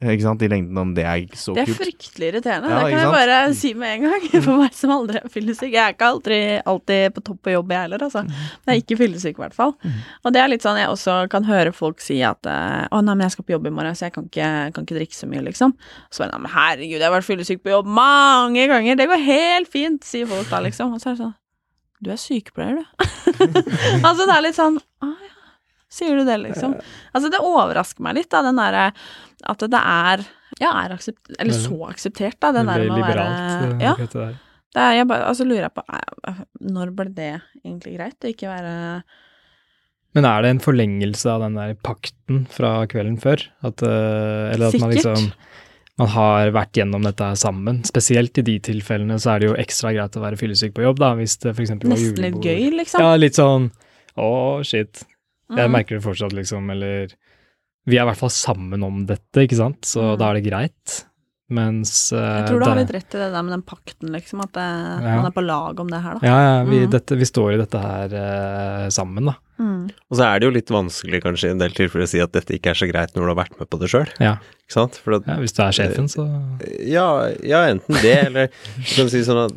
ikke sant, i lengden om det er så kult. Det er kult. fryktelig irriterende. Ja, det kan jeg bare si med en gang. For meg som aldri er fyllesyk. Jeg er ikke aldri, alltid på topp på jobb, jeg heller, altså. Jeg er ikke fyllesyk, i hvert fall. Og det er litt sånn jeg også kan høre folk si at eh, å nei, men jeg skal på jobb i morgen, så jeg kan ikke, kan ikke drikke så mye, liksom. Så bare nei, men herregud, jeg har vært fyllesyk på jobb mange ganger, det går helt fint, sier folk da, liksom. Og så er det sånn du er sykepleier, du. altså det er litt sånn ja, sier du det, liksom? Altså det overrasker meg litt, da, den derre at det er Ja, er aksept... Eller så akseptert, da, den der med å være eh, Ja. det er, jeg bare, altså lurer jeg på Når ble det egentlig greit? Å ikke være Men er det en forlengelse av den der pakten fra kvelden før? At, eh, eller at man Sikkert. liksom man har vært gjennom dette her sammen. Spesielt i de tilfellene så er det jo ekstra greit å være fyllesyk på jobb, da, hvis det f.eks. var Nesten litt gøy, liksom. Ja, litt sånn å, shit. Jeg Mm. merker det fortsatt, liksom, eller Vi er i hvert fall sammen om dette, ikke sant, så Mm. da er det greit. Mens Jeg tror du har litt rett i det der med den pakten, liksom. At det, Ja. man er på lag om det her, da. Ja, ja, vi, Mm. dette, vi står i dette her uh, sammen, da. Mm. Og så er det jo litt vanskelig kanskje i en del tilfeller å si at dette ikke er så greit når du har vært med på det sjøl. Ja. Ikke sant? For at, ja hvis du er sjefen, så ja, ja, enten det, eller kan si sånn at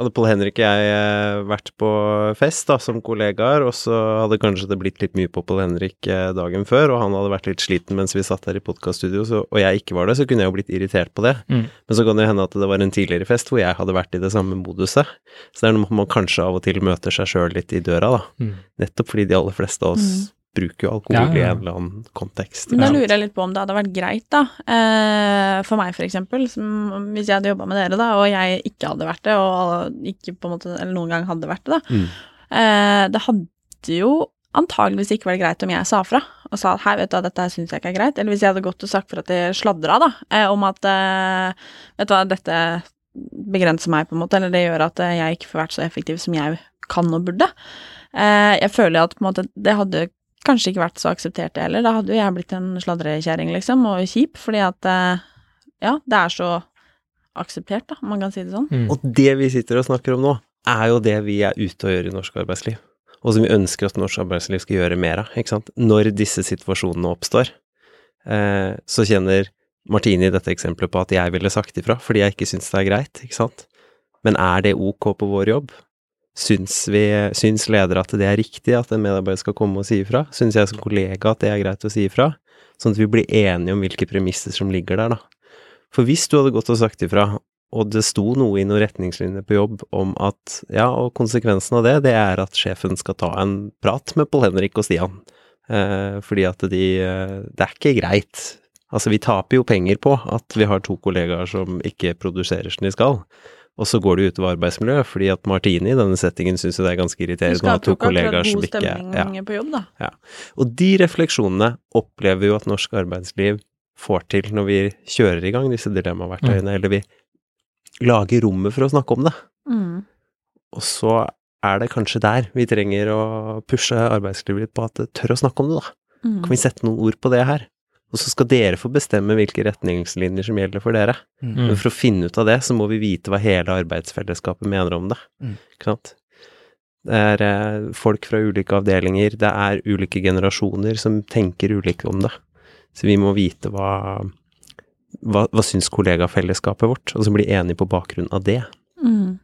hadde Pål Henrik og jeg eh, vært på fest da, som kollegaer, og så hadde kanskje det blitt litt mye på Pål Henrik eh, dagen før, og han hadde vært litt sliten mens vi satt der i podkaststudio, og jeg ikke var det, så kunne jeg jo blitt irritert på det. Mm. Men så kan det jo hende at det var en tidligere fest hvor jeg hadde vært i det samme moduset. Så det er noe man kanskje av og til møter seg sjøl litt i døra, da. mm. Nettopp fordi de aller fleste av oss bruker jo alkohol Ja, i en eller annen kontekst. Men da lurer jeg litt på om det hadde vært greit, da. Eh, for meg, for eksempel. Hvis jeg hadde jobba med dere, da, og jeg ikke hadde vært det, og ikke på en måte, eller noen gang hadde vært det, da. Mm. Eh, det hadde jo antageligvis ikke vært greit om jeg sa fra og sa at hei, vet du hva, dette syns jeg ikke er greit. Eller hvis jeg hadde gått og sagt for at jeg sladra, da, eh, om at vet du hva, dette begrenser meg, på en måte, eller det gjør at jeg ikke får vært så effektiv som jeg kan og burde. Eh, jeg føler at på en måte det hadde kanskje ikke vært så akseptert det heller. Da hadde jo jeg blitt en sladrekjerring, liksom, og kjip, fordi at eh, ja, det er så akseptert, da, om man kan si det sånn. Mm. Og det vi sitter og snakker om nå, er jo det vi er ute og gjør i norsk arbeidsliv. Og som vi ønsker at norsk arbeidsliv skal gjøre mer av, ikke sant. Når disse situasjonene oppstår, eh, så kjenner Martine i dette eksempelet på at jeg ville sagt ifra, fordi jeg ikke syns det er greit, ikke sant. Men er det ok på vår jobb? Syns, vi, syns ledere at det er riktig at en medarbeider skal komme og si ifra? Syns jeg som kollega at det er greit å si ifra? Sånn at vi blir enige om hvilke premisser som ligger der, da. For hvis du hadde gått og sagt ifra, og det sto noe i noen retningslinjer på jobb om at ja, og konsekvensen av det, det er at sjefen skal ta en prat med Pål Henrik og Stian. Eh, fordi at de eh, Det er ikke greit. Altså, vi taper jo penger på at vi har to kollegaer som ikke produserer som de skal. Og så går det utover arbeidsmiljøet, fordi at Martine i denne settingen syns jo det er ganske irriterende å ha to kollegaer som ikke ja. på jobb, da. Og de refleksjonene opplever jo at norsk arbeidsliv får til når vi kjører i gang disse dilemmaverktøyene, eller vi lager rommet for å snakke om det. Mm. Og så er det kanskje der vi trenger å pushe arbeidslivet litt på at tør å snakke om det, da. Mm. Kan vi sette noen ord på det her? Og så skal dere få bestemme hvilke retningslinjer som gjelder for dere. Mm. Men for å finne ut av det, så må vi vite hva hele arbeidsfellesskapet mener om det. Mm. Ikke sant? Det er eh, folk fra ulike avdelinger, det er ulike generasjoner som tenker ulikt om det. Så vi må vite hva hva, hva syns kollegafellesskapet vårt, og så bli enige på bakgrunn av det. Mm.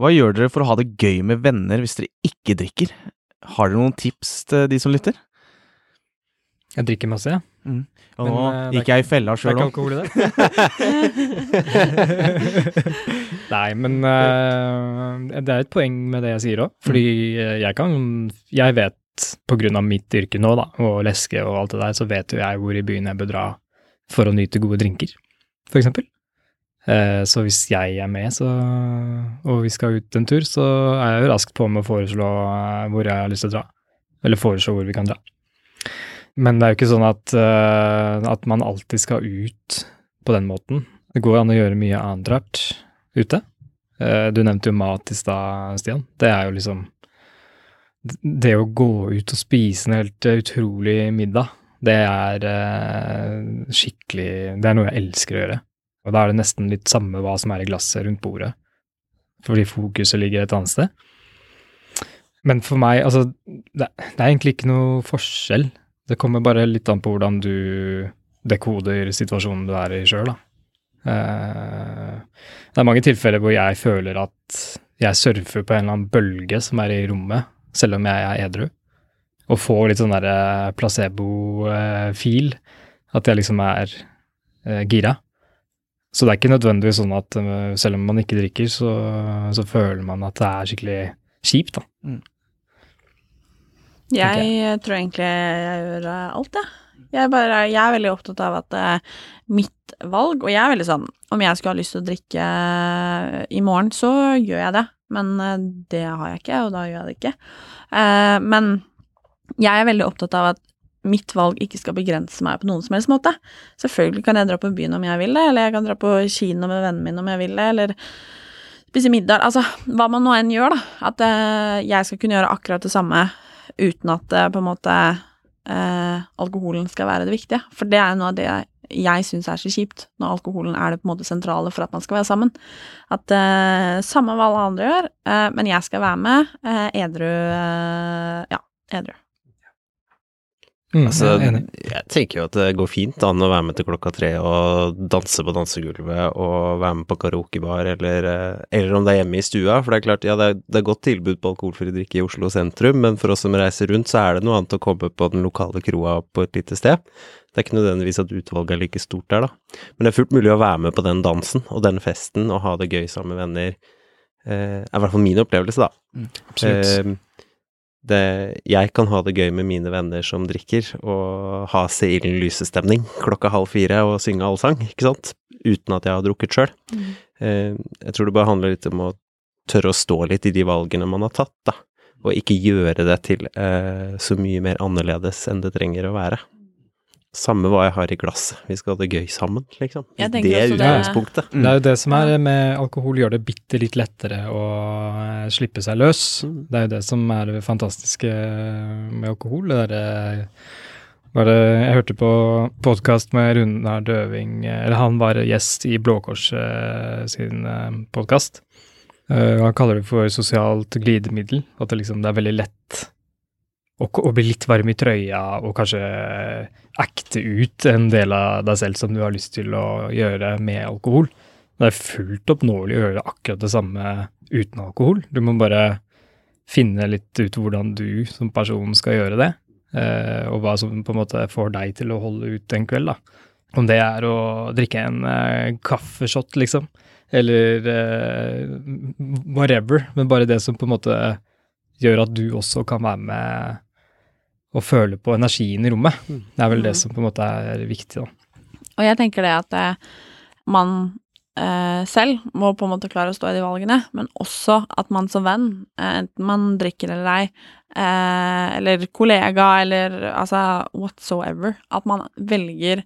Hva gjør dere for å ha det gøy med venner hvis dere ikke drikker? Har dere noen tips til de som lytter? Jeg drikker masse, jeg. Og Men, nå eh, er gikk jeg i fella Det er ikke alkohol i det? Nei, men uh, det er et poeng med det jeg sier òg. Fordi eh, jeg kan Jeg vet på grunn av mitt yrke nå, da, og leske og alt det der, så vet jo jeg hvor i byen jeg bør dra for å nyte gode drinker, for eksempel. Eh, Så hvis jeg er med, så, og vi skal ut en tur, så er jeg jo raskt på med å foreslå hvor jeg har lyst til å dra. Eller foreslå hvor vi kan dra. Men det er jo ikke sånn at, eh, at man alltid skal ut på den måten. Det går an å gjøre mye annet rart ute. Eh, du nevnte jo mat i stad, Stian. Det er jo liksom Det å gå ut og spise en helt eh, utrolig middag, det er skikkelig Det er noe jeg elsker å gjøre. Og da er det nesten litt samme hva som er i glasset rundt bordet, fordi fokuset ligger et annet sted. Men for meg, altså, det er egentlig ikke noe forskjell. Det kommer bare litt an på hvordan du dekoder situasjonen du er i sjøl, da. Eh, det er mange tilfeller hvor jeg føler at jeg surfer på en eller annen bølge som er i rommet, selv om jeg er edru, og får litt sånn derre placebo-feel, at jeg liksom er eh, gira. Så det er ikke nødvendigvis sånn at eh, selv om man ikke drikker, så, så føler man at det er skikkelig kjipt, da. Jeg tror egentlig jeg gjør eh, alt, jeg. Jeg, bare, jeg er veldig opptatt av at uh, mitt valg Og jeg er veldig sånn Om jeg skulle ha lyst til å drikke eh, i morgen, så gjør jeg det. Men uh, det har jeg ikke, og da gjør jeg det ikke. Uh, men jeg er veldig opptatt av at mitt valg ikke skal begrense meg på noen som helst måte. Selvfølgelig kan jeg dra på byen om jeg vil det, eller jeg kan dra på kino med vennene mine om jeg vil det, eller spise middag. Altså, hva man nå enn gjør, da. At jeg skal kunne gjøre akkurat det samme uten at det på en måte eh, alkoholen skal være det viktige. For det er noe av det jeg, syns er så kjipt, når alkoholen er det på en måte sentrale for at man skal være sammen. At eh, samme hva alle andre gjør, eh, men jeg skal være med eh, edru eh, Ja, edru. Mm, Altså, jeg jeg tenker jo at det går fint an å være med til klokka tre og danse på dansegulvet og være med på karaokebar, eller, eh, eller om det er hjemme i stua. For det er klart, ja, det er, det er godt tilbud på alkoholfri drikke i Oslo sentrum, men for oss som reiser rundt, så er det noe annet å komme på den lokale kroa på et lite sted. Det er ikke nødvendigvis at utvalget er like stort der, da. Men det er fullt mulig å være med på den dansen og den festen og ha det gøy sammen med venner. Eh, er i hvert fall min opplevelse, da. Absolutt. Eh, det, jeg kan ha det gøy med mine venner som drikker, og ha seilen lysestemning klokka halv fire og synge allsang, ikke sant, uten at jeg har drukket sjøl. Eh, jeg tror det bare handler litt om å tørre å stå litt i de valgene man har tatt, da, og ikke gjøre det til eh, så mye mer annerledes enn det trenger å være. Samme hva jeg har i glasset, vi skal ha det gøy sammen, liksom. Det er utgangspunktet. det- Mm. Det er jo det som er med alkohol, gjør det bitte litt lettere å eh, slippe seg løs. Mm. Det er jo det som er det fantastiske med alkohol. Det derre var det, Jeg hørte på podkast med Runar Døving, eh, eller han var gjest i Blå Kors eh, sin podkast. Han kaller det for sosialt glidemiddel. At det liksom det er veldig lett å, og bli litt varm i trøya og kanskje acte ut en del av deg selv som du har lyst til å gjøre med alkohol. Det er fullt oppnåelig å gjøre akkurat det samme uten alkohol. Du må bare finne litt ut hvordan du som person skal gjøre det, eh, og hva som på en måte får deg til å holde ut en kveld. da. Om det er å drikke en eh, kaffeshot, liksom, eller eh, whatever, men bare det som på en måte gjør at du også kan være med og føle på energien i rommet. Det er vel det Mm. som på en måte er viktig, da. Og jeg tenker det at eh, man eh, selv må på en måte klare å stå i de valgene, men også at man som venn, eh, enten man drikker eller ei, eh, eller kollega, eller altså whatsoever, at man velger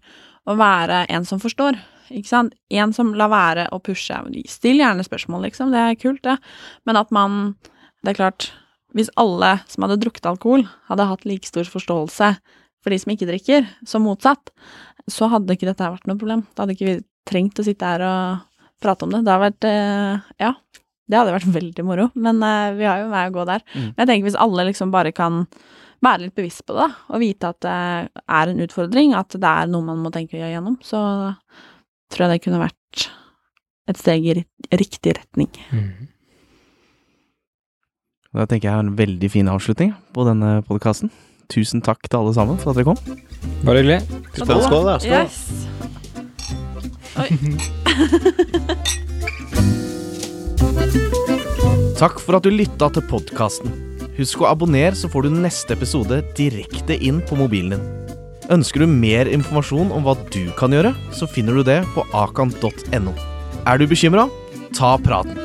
å være en som forstår. Ikke sant? En som lar være å pushe. Still gjerne spørsmål, liksom, det er kult, det. Men at man Det er klart, hvis alle som hadde drukket alkohol, hadde hatt like stor forståelse for de som ikke drikker, som motsatt, så hadde ikke dette vært noe problem. Da hadde ikke vi trengt å sitte her og prate om det. Det hadde vært eh, Ja, det hadde vært veldig moro, men eh, vi har jo vei å gå der. Mm. Men jeg tenker hvis alle liksom bare kan være litt bevisst på det, da, og vite at det er en utfordring, at det er noe man må tenke igjennom, så tror jeg det kunne vært et steg i riktig retning. Mhm. Da tenker jeg er en veldig fin avslutning på denne podkasten. Tusen takk til alle sammen for at dere kom. Bare hyggelig. Skål, skål, da. Skål. Yes. Takk for at du lytta til podkasten. Husk å abonnere, så får du neste episode direkte inn på mobilen din. Ønsker du mer informasjon om hva du kan gjøre, så finner du det på akan.no. Er du bekymra? Ta praten.